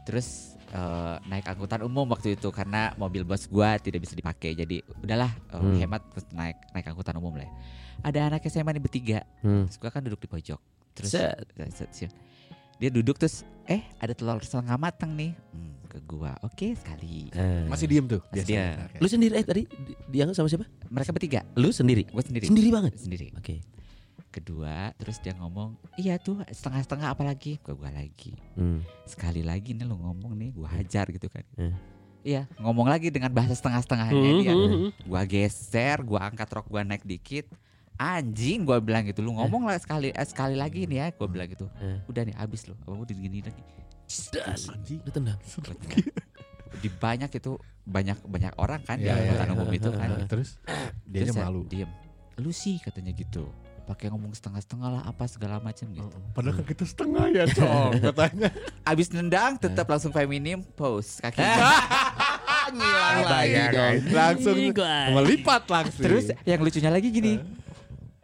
terus eh, naik angkutan umum waktu itu karena mobil bos gua tidak bisa dipakai jadi udahlah eh, Hmm. hemat terus naik naik angkutan umum lah ya. ada anak SMA nih bertiga Hmm. terus gua kan duduk di pojok terus Set. set, set. Dia duduk terus eh ada telur setengah matang nih Hmm, ke gua oke sekali Eh. Masih diem tuh. Masih biasanya. diem. Oke. Lu sendiri eh tadi di- dianggap sama siapa? mereka bertiga Lu sendiri. gue sendiri Sendiri banget. sendiri Oke. kedua terus dia ngomong iya tuh setengah-setengah apa lagi ke gua lagi Hmm. sekali lagi nih lu ngomong nih gua hajar gitu kan Hmm. iya ngomong lagi dengan bahasa setengah-setengahnya Hmm, dia hmm, hmm. gua geser gua angkat rok gua naik dikit anjing gua bilang gitu. Lu ngomong lah sekali eh, sekali lagi nih ya gua bilang gitu. Eh. udah nih abis lu. Apa mau digini lagi. Das. Anjing. Lu tendang. di banyak itu banyak banyak orang kan di Iya, iya, angkutan iya. umum itu kan. Nah, terus? Dia Terus malu. diem. Lu sih katanya gitu. Pakai ngomong setengah-setengah lah apa segala macam gitu. Padahal kan kita setengah ya, Cong, katanya. abis nendang tetap langsung feminim pose kaki Ngilang lagi dong. Langsung melipat langsung. terus yang lucunya lagi gini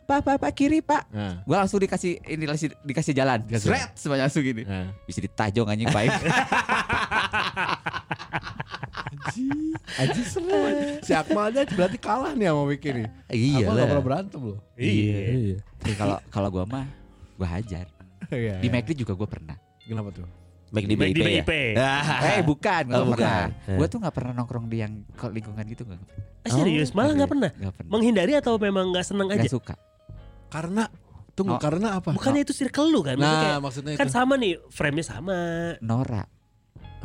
pak pak pak kiri pak Nah, Gua langsung dikasih ini dikasih, dikasih jalan. Dikasih Sret semuanya langsung gini. nah. Bisa ditajong anjing baik. Aji seru. Si Akmal aja berarti kalah nih sama Wiki nih. Iya Akmal gak pernah berantem loh. Iya. Iya. Tapi kalau kalau gua mah gua hajar. Iya. Di McD juga gua pernah. Kenapa tuh? Make di BIP ya. Eh bukan, gua Oh, nggak bukan. pernah. Eh. Gua tuh nggak pernah nongkrong di yang lingkungan gitu nggak pernah. Ah, serius, malah nggak pernah. Nggak pernah. Menghindari atau memang nggak seneng aja? Nggak suka. Karena tunggu Oh. karena apa? Bukannya itu circle lu kan? Maksudnya Nah, kayak, maksudnya kan itu. sama nih, frame-nya sama. Nora.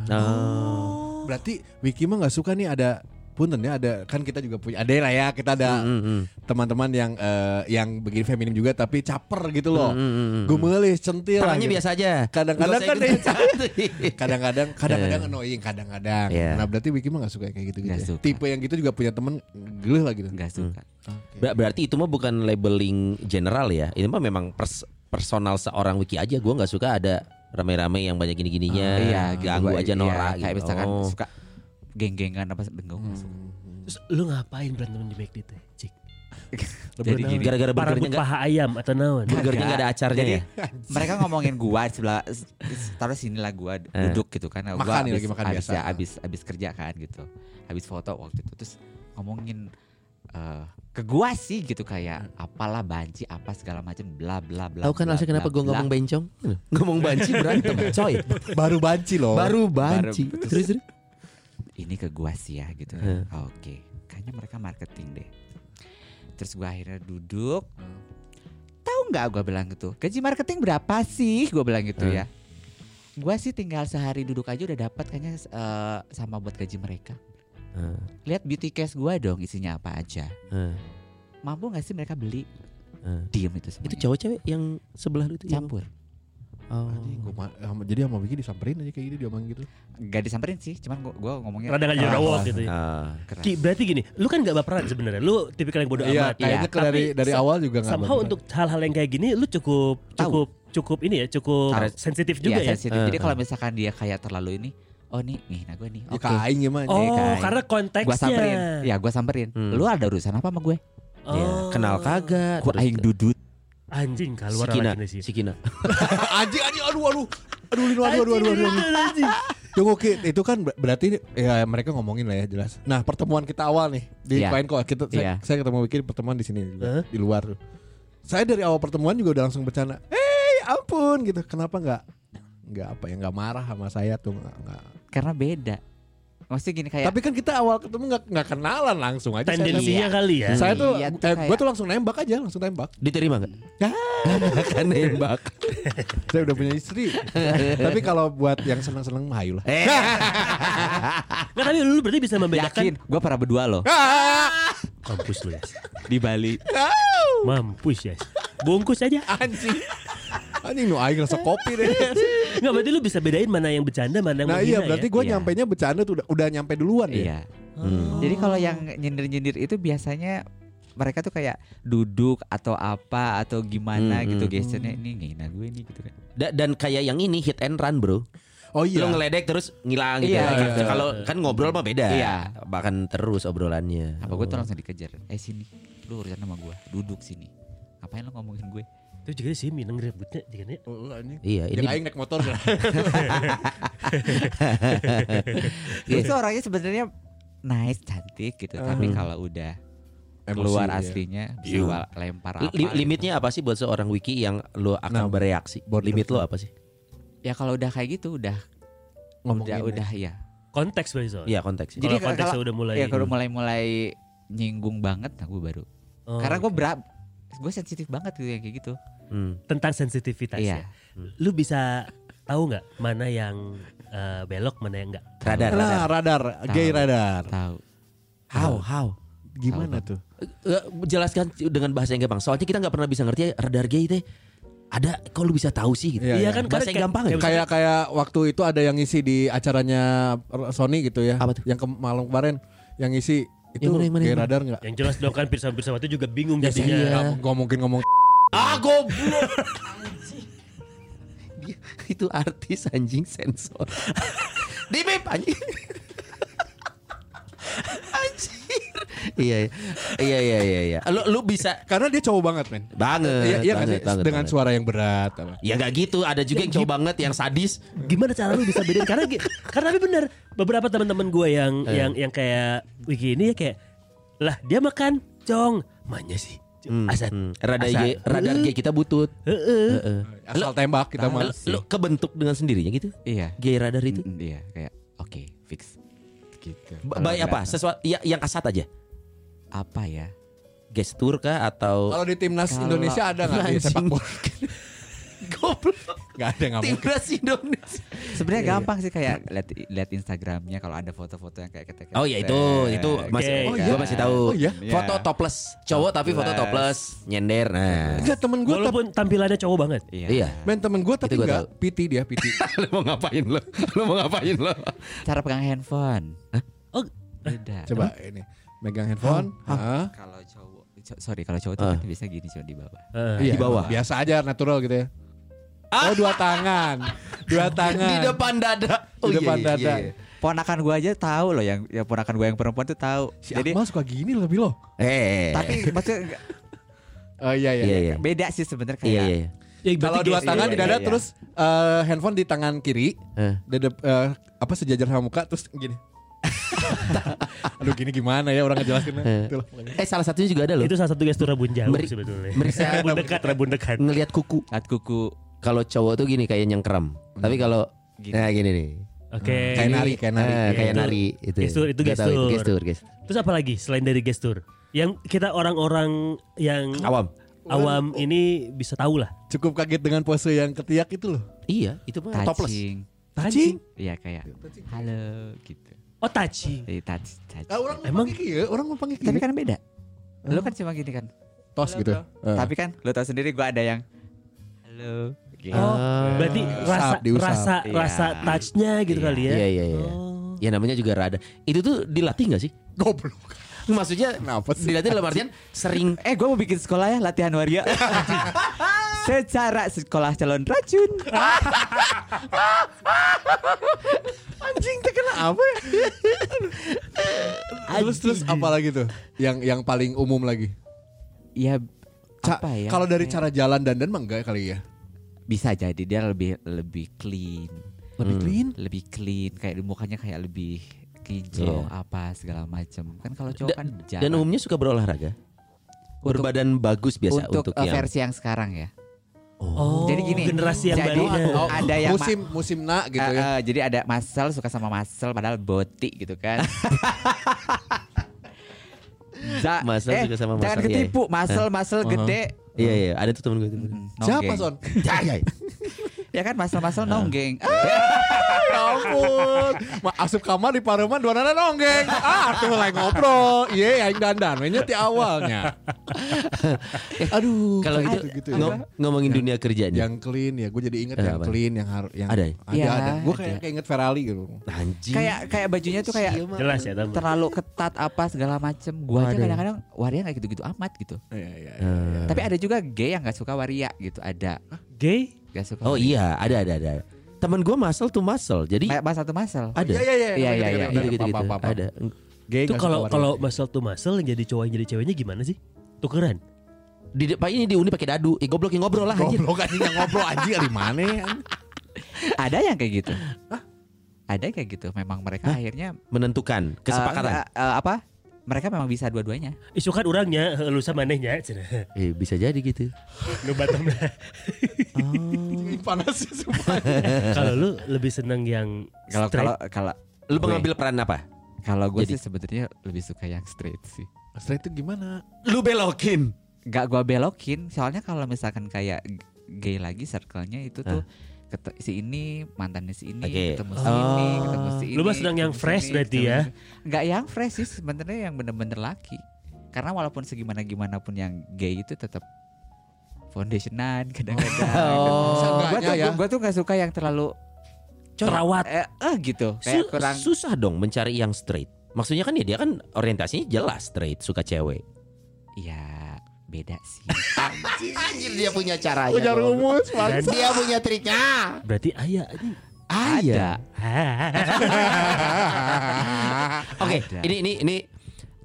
Oh. Berarti Wiki mah nggak suka nih ada punten ya ada kan kita juga punya ada lah ya kita ada Mm, mm, teman-teman yang eh, yang begini feminim juga tapi caper gitu loh. mm, mm, mm. Gemelis, centil lah Orangnya gitu. biasa aja. Kadang-kadang kan cantik. kadang-kadang kadang-kadang annoying kadang-kadang. Iya. Nah, berarti Wiki mah gak suka kayak gitu gitu. Nggak ya? suka. Tipe yang gitu juga punya temen geleh lah gitu. Nggak suka. Ber- berarti itu mah bukan labeling general ya. Ini mah memang pers- personal seorang wiki aja. Gua nggak suka ada rame-rame yang banyak gini-gininya. iya, gitu. ganggu Gua- aja iya, Nora Kayak gitu. misalkan Oh. suka geng-gengan apa enggak nggak suka. Terus lu ngapain berantem di McD teh? Cik. Jadi gini. Gara-gara burgernya nggak paha ayam atau naon? burgernya nggak ada acarnya Jadi, ya. mereka ngomongin gua di sebelah taruh sini lah gua duduk gitu kan. Gua Eh. Makan abis, lagi makan abis biasa. Ya, abis abis kerja kan gitu. Habis foto waktu itu terus ngomongin eh, ke gua sih gitu kayak apalah banci apa segala macam bla bla bla. Tahu kan bla, alasan kenapa bla. ngomong bencong? Ngomong banci berantem, coy. Baru banci loh. Baru banci. Baru- Terus terus. Ini ke gua sih ya gitu. Heh. Oke, kayaknya mereka marketing deh. Terus gua akhirnya duduk. Tahu nggak gua bilang gitu. Gaji marketing berapa sih? Gua bilang gitu Heh. ya. Gua sih tinggal sehari duduk aja udah dapat kayaknya eh, sama buat gaji mereka. Eh, Lihat beauty case gua dong isinya apa aja. eh, Mampu nggak sih mereka beli? eh. Diem itu semuanya. Itu cowok cewek yang sebelah itu yang- campur. Oh. Anjing, gua ma- sama- jadi sama Wiki disamperin aja kayak gitu diomongin gitu. Gak disamperin sih, cuman gua, gua ngomongnya Rada nggak keras. jerawat gitu ya. Ah. Keras. Ki, berarti gini, lu kan gak baperan sebenarnya. Lu tipikal yang bodoh Iya, amat. kayaknya Iya. dari dari awal juga nggak. Somehow baperan. untuk hal-hal yang kayak gini lu cukup cukup cukup ini ya, cukup sensitif Iya, juga ya. sensitif. Jadi Eh, kalau misalkan dia kayak terlalu ini, oh nih, nih, nah gue nih, Ya oke. kain gimana? Oh, kayak- karena konteksnya. Gua samperin, ya gua samperin. Hmm. Lu ada urusan apa sama gue? Oh. Iya, kenal kagak. Gua terus- aing dudut. Anjing keluar Sikina, sih. Sikina. anjing anjing aduh aduh. Aduh Lino aduh aduh aduh aduh. aduh. Tunggu Ki, itu kan ber- berarti ya mereka ngomongin lah ya jelas. Nah, pertemuan kita awal nih di. Pine kok kita saya, Iya. saya ketemu Wiki di pertemuan di sini juga, Hah? di luar tuh. Saya dari awal pertemuan juga udah langsung bercanda. "Eh, ampun gitu. Kenapa nggak nggak apa ya nggak marah sama saya tuh nggak Karena beda. Maksudnya gini kayak Tapi kan kita awal ketemu nggak nggak kenalan langsung aja. Saya, Tendensinya kali ya. saya tuh, Iya, tuh eh, kayak- gue tuh langsung nembak aja, langsung tembak. Diterima nggak? Kan nembak. Saya udah punya istri. Tapi kalau buat yang seneng-seneng mah ayo lah. Eh, Nggak, tapi lu berarti bisa membedakan yakin, gue pernah berdua loh Mampus lu ya. di Bali. Mampus ya. Bungkus aja. Anjing. Anjing nu aing rasa kopi deh. Nggak berarti lu bisa bedain mana yang bercanda, mana yang Nah iya berarti ya. gue Iya. nyampainya bercanda tuh udah, udah nyampe duluan ya. Iya. Oh. Jadi kalau yang nyindir-nyindir itu biasanya mereka tuh kayak duduk atau apa atau gimana Hmm, gitu hmm. gesturnya ini ngina gue nih gitu kan. Da- dan kayak yang ini hit and run bro. Oh iya. Lu ngeledek terus ngilang gitu. Iya, ya. iya. Kalau kan ngobrol mah beda. Iya. Bahkan terus obrolannya. Apa gue tuh langsung dikejar. Eh sini, lu urusan sama gue. Duduk sini. Ngapain lu ngomongin gue? Itu juga sih minang ributnya juga nih. Oh, anjing. Iya, ini Yang aing naik motor kan. Dia tuh orangnya sebenarnya nice, cantik gitu. Tapi Hmm. kalau udah keluar Emosi, iya. aslinya bisa Iya. wa- lempar apa Li- gitu. limitnya apa sih buat seorang wiki yang lo akan Nah, bereaksi? border Limit lo apa sih? ya kalau udah kayak gitu udah Ngomongin udah ya. udah ya Konteks berarti soalnya. Iya konteks. Jadi Jadi kalau konteksnya udah mulai ya kalau mulai mulai nyinggung banget nah gue baru Oh, karena gue oke. berat gue sensitif banget gitu yang kayak gitu Hmm. tentang sensitivitas Iya. ya. Lu bisa tahu nggak mana yang eh, belok, mana yang enggak? Radar. Nah, radar, gay Tahu. radar. tahu How how? Gimana tuh? Eh, jelaskan dengan bahasa yang gampang. Soalnya kita nggak pernah bisa ngerti ya, radar gay teh. Ada, kok lu bisa tahu sih? Gitu. Iya, Iya iya. kan Bahasa yang gampang ya? kayak- Kayak kayak waktu itu ada yang ngisi di acaranya Sony gitu ya. Apa tuh? Yang ke malam kemarin yang ngisi itu Yang mana, yang mana, gay radar nggak? Yang jelas dong kan Pirsa Pirsa itu juga bingung Ya, jadinya. iya. Gak mungkin ngomong Ah goblok. Dia itu artis anjing sensor. Di bip anjing. Anjir. Iya iya. iya iya iya iya. Lu lu bisa karena dia cowok banget men. banget. Iya iya nggak banget, sih? banget, dengan banget. suara yang berat. apa. Ya gak gitu, ada juga yang cowok banget yang sadis. Gimana cara lu bisa bedain karena karena tapi bener beberapa teman-teman gue yang Eh. yang yang kayak wiki ini ya kayak lah dia makan cong manya sih Hmm, asal hmm. Radar Asal. G, radar G kita butut. Heeh. Asal tembak kita mah. Lu, kebentuk dengan sendirinya gitu? iya Gay radar itu. Mm, iya kayak oke fix gitu Baik apa? Sesuatu ya, yang kasat aja. apa ya Gestur kah atau Kalau di timnas Indonesia ada nggak di Anjing. sepak bola? goblok? Gak ada nggak mungkin. Timnas Indonesia. sebenarnya Iya, gampang sih kayak lihat lihat Instagramnya kalau ada foto-foto yang kayak ketek Oh ya itu itu masih Oke. gua Oh, iya? masih tahu. Oh, iya? Foto Iya. topless cowok tapi foto Topless. topless nyender. Nah. Enggak temen gue Walaupun tampilannya cowok banget. iya, Iya. Men temen gue tapi Itu enggak tahu. PT dia PT. lu mau ngapain lo? Lu mau ngapain lo? cara pegang handphone Oh, beda Coba ini megang handphone. Hah? kalau cowok co- sorry kalau cowok tuh Ah. kan biasa gini cuma di bawah eh, Iya, di bawah. Biasa aja natural gitu ya. Oh dua tangan, dua tangan. Di depan dada. Di depan dada. ponakan gue aja tahu loh yang yang ponakan gue yang perempuan tuh tahu Si jadi Akmal suka gini lebih loh. Eh. tapi maksudnya Oh iya iya. Iya iya. beda sih sebenarnya kayak Iya iya. ya, Kalau dua tangan iya, di dada iya. terus eh, handphone di tangan kiri, Eh. dada eh, apa sejajar sama muka terus gini. Aduh gini gimana ya orang ngejelasinnya. Eh. Eh salah satunya juga ada loh. itu salah satu gestur rabun jauh Meri- sebetulnya. meriksa rabun dekat, rabun dekat. ngelihat kuku. lihat kuku Kalau cowok tuh gini kayak nyengkrem. Tapi kalau Gini. nah gini nih. Oke. Kayak Ini, nari, kayak nari. eh, kayak Itu- nari itu. gestur, itu Nggak tahu, gestur. gestur, gestur. Terus apa lagi selain dari gestur? Yang kita orang-orang yang Awam. awam ini bisa tahu lah. Cukup kaget dengan pose yang ketiak itu loh. Iya, itu mah topless. touching Touching. iya kayak halo gitu Oh touching. Jadi touch, touch. Ah, orang Emang- ya, orang mau panggil tapi gini. kan beda lu kan cuma gini kan tos gitu. Eh. tapi kan lu tahu sendiri gue ada yang halo gitu. Oh, Ah. berarti Usap, rasa diusap. rasa Iya. rasa touchnya gitu Iya. kali ya. Iya, iya, iya. Oh. Ya namanya juga rada. Itu tuh dilatih nggak sih? Goblok. Maksudnya Kenapa sih? dilatih dalam artian sering Eh gue mau bikin sekolah ya latihan waria Secara sekolah calon racun Anjing teh kena apa ya? terus terus apa lagi tuh? Yang yang paling umum lagi. Ya Ca- apa ya Kalau dari kayak- cara jalan dandan mah enggak kali ya. Bisa jadi dia lebih lebih clean Lebih Hmm. clean. Lebih clean Kayak mukanya kayak lebih kinclong apa segala macem Kan kalau cowok Da- kan dan jarang umumnya suka berolahraga. Untuk- Berbadan bagus biasa Untuk, untuk, uh, yang versi yang sekarang ya Oh, Jadi gini, generasi yang jadi baru. oh, ada yang musim musim nak gitu Eh, ya. eh, jadi ada muscle suka sama muscle padahal boti gitu kan. Muscle eh, suka sama Jangan muscle, iya, ketipu, muscle muscle Uh-huh. gede. Iya iya, ada tuh temen gue tuh. Mm, Siapa. Son? Ya kan muscle muscle nonggeng. Ah, Ya ampun. Ma asup kamar di Pareman dua nana nonggeng. Ah, tuh lagi ngobrol. Iya, aing dandan. Mainnya ti awalnya. Aduh. Kalau gitu, gitu ngom- ya. ngomongin dunia kerja nih. Yang clean ya, gue jadi inget Eh, yang apa? clean yang harus yang Ada ya? ada, Iya, ada. Gue kayak ada. kayak inget Ferrari gitu. Anjing. kayak kayak bajunya tuh kayak Jelas ya, terlalu ketat apa segala macem. Gua aja kadang-kadang waria nggak gitu-gitu amat gitu. Iya, iya, iya. Eh. Tapi ada juga gay yang nggak suka waria gitu. Ada Gay? nggak suka. Oh waria. iya, ada ada ada. Temen gue muscle tuh muscle. Jadi Ma- Mas satu muscle. ada. Iya, iya, iya. Iya, iya, iya. Gitu gitu, gitu. Apa. Ada. Gay Itu kalau kalau muscle to muscle yang jadi cowok yang jadi ceweknya gimana sih? Tukeran. Di depan ini diuni pakai dadu. Eh goblok yang ngobrol lah anjir. Goblok anjing yang ngobrol anjing dari mana? Ada yang kayak gitu. Ada yang kayak gitu. Memang mereka akhirnya Menentukan eh, kesepakatan. enggak, eh, apa? Mereka memang bisa dua-duanya. Isu kan orangnya lu sama cenah. Eh bisa jadi gitu. Nu batam. Panas sih sumpah. Kalau lu lebih seneng yang Kalau kalau kalau Lu mengambil peran apa? kalau gue sih sebetulnya lebih suka yang straight sih. Straight itu gimana? Lu belokin. Gak gue belokin, soalnya kalau misalkan kayak gay lagi circle-nya itu tuh ket- si ini mantannya si ini Oke. ketemu si ini Oh. ketemu si ini Lu mah senang yang fresh ini, berarti ya? nggak yang fresh sih sebenarnya yang bener-bener laki karena walaupun segimana gimana pun yang gay itu tetap foundationan kadang-kadang Oh. gue Seenggaknya tuh ya. gue tuh nggak suka yang terlalu terawat. eh, eh gitu Su- kayak kurang susah dong mencari yang straight. Maksudnya kan ya dia kan orientasinya jelas straight, suka cewek. ya beda sih Anjir dia punya caranya. Punya rumus, Dan Dia punya triknya. berarti ayah anjing. Ada. Oke, Ada. ini ini ini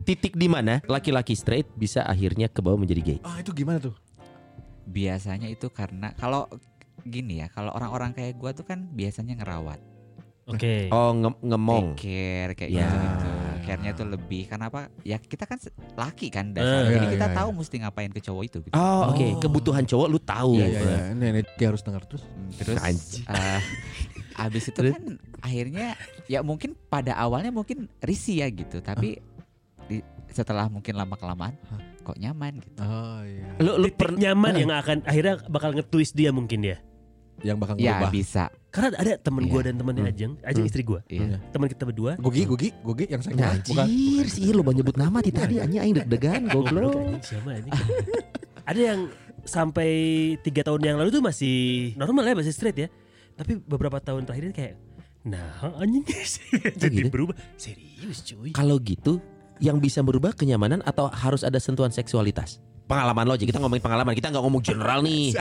titik di mana laki-laki straight bisa akhirnya ke bawah menjadi gay. Ah itu gimana tuh? biasanya itu karena kalau gini ya kalau orang-orang kayak gue tuh kan biasanya ngerawat Oke. Oh, nge- ngemong. care kayak Ya. gitu gitu care-nya tuh lebih karena apa ya kita kan laki kan Eh, dasarnya jadi iya, kita iya, tahu mesti ngapain ke cowok itu gitu. Oh, oke. Oh. Kebutuhan cowok lu tahu. Iya iya iya. Ini ini dia harus dengar terus. Hmm, terus eh, abis itu kan akhirnya ya mungkin pada awalnya mungkin risih ya gitu tapi di- setelah mungkin lama kelamaan kok nyaman gitu Oh iya. Lu lu pernah nyaman yang akan akhirnya bakal nge-twist dia mungkin ya. Yang bakal ya ngubah. bisa Karena ada temen Iya. gue dan temennya Hmm. Ajeng, Ajeng Hmm. istri gue, iya teman kita berdua. Gugi, Gugi, Gugi yang saya bukan. bukan. Anjir sih lu mau nyebut nama tadi anjing aing deg-degan Goblok anjing siapa anjing. ada yang sampai tiga tahun yang lalu tuh masih normal ya masih straight ya. Tapi beberapa tahun terakhir ini kayak Nah anjing Jadi gitu? berubah Serius cuy Kalau gitu yang bisa merubah kenyamanan atau harus ada sentuhan seksualitas? Pengalaman lo aja kita ngomongin pengalaman kita nggak ngomong general nih.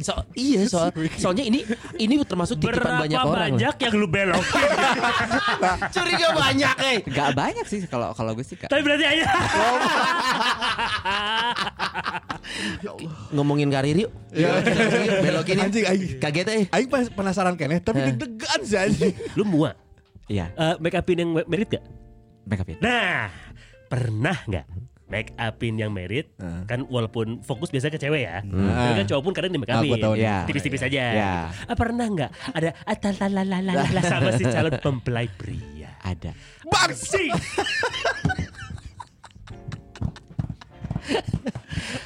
So, iya soal soalnya ini ini termasuk titipan Berapa banyak orang. banyak yang lu belokin Curiga banyak eh. nggak banyak sih kalau kalau gue sih Kak. Tapi berarti ayah Ngomongin karir yuk. Ya. Yuk, Belokin yuk. Anjing aing. Kaget eh. Aing pas penasaran keneh tapi Eh. deg-degan sih anjing. Lu muak iya Eh, Make upin yang merit gak? make up it Nah Pernah gak Make upin yang merit Heeh. Kan walaupun fokus biasa ke cewek ya Hmm. Tapi kan cowok pun kadang di make upin nih. Iya. Tipis-tipis aja Ya. ah, Pernah gak Ada Atalalalala Sama si calon mempelai pria ada Bangsi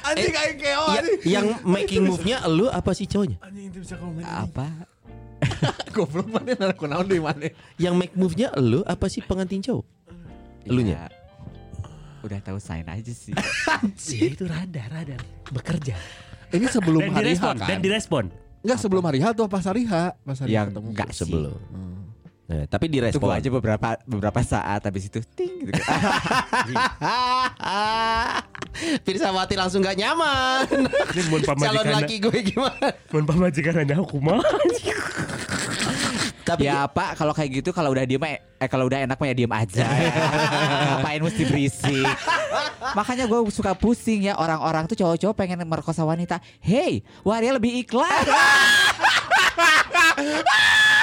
Anjing aing keo Ya, yang making move-nya lu apa sih cowoknya? Anjing itu bisa komen. apa Goblok mana aku naon di mana? Yang make move-nya lu apa sih pengantin cowok? Elunya? Ya, udah tahu sign aja sih Dia itu radar radar Bekerja Ini sebelum Dan hari H direspon kan? Dan direspon Enggak sebelum hari H tuh pas hari H? Pas hari H yang ketemu. enggak Sebelum. Hmm. Nah, tapi tunggu direspon. aja beberapa beberapa saat habis itu ting gitu Pirsawati langsung gak nyaman. Calon laki gue gimana? Mun pamajikan aku mah Tapi ya pak kalau kayak gitu kalau udah diem eh kalau udah enak mah ya diem aja. Ngapain mesti berisik? Makanya gue suka pusing ya orang-orang tuh cowok-cowok pengen merkosa wanita. Hey waria lebih ikhlas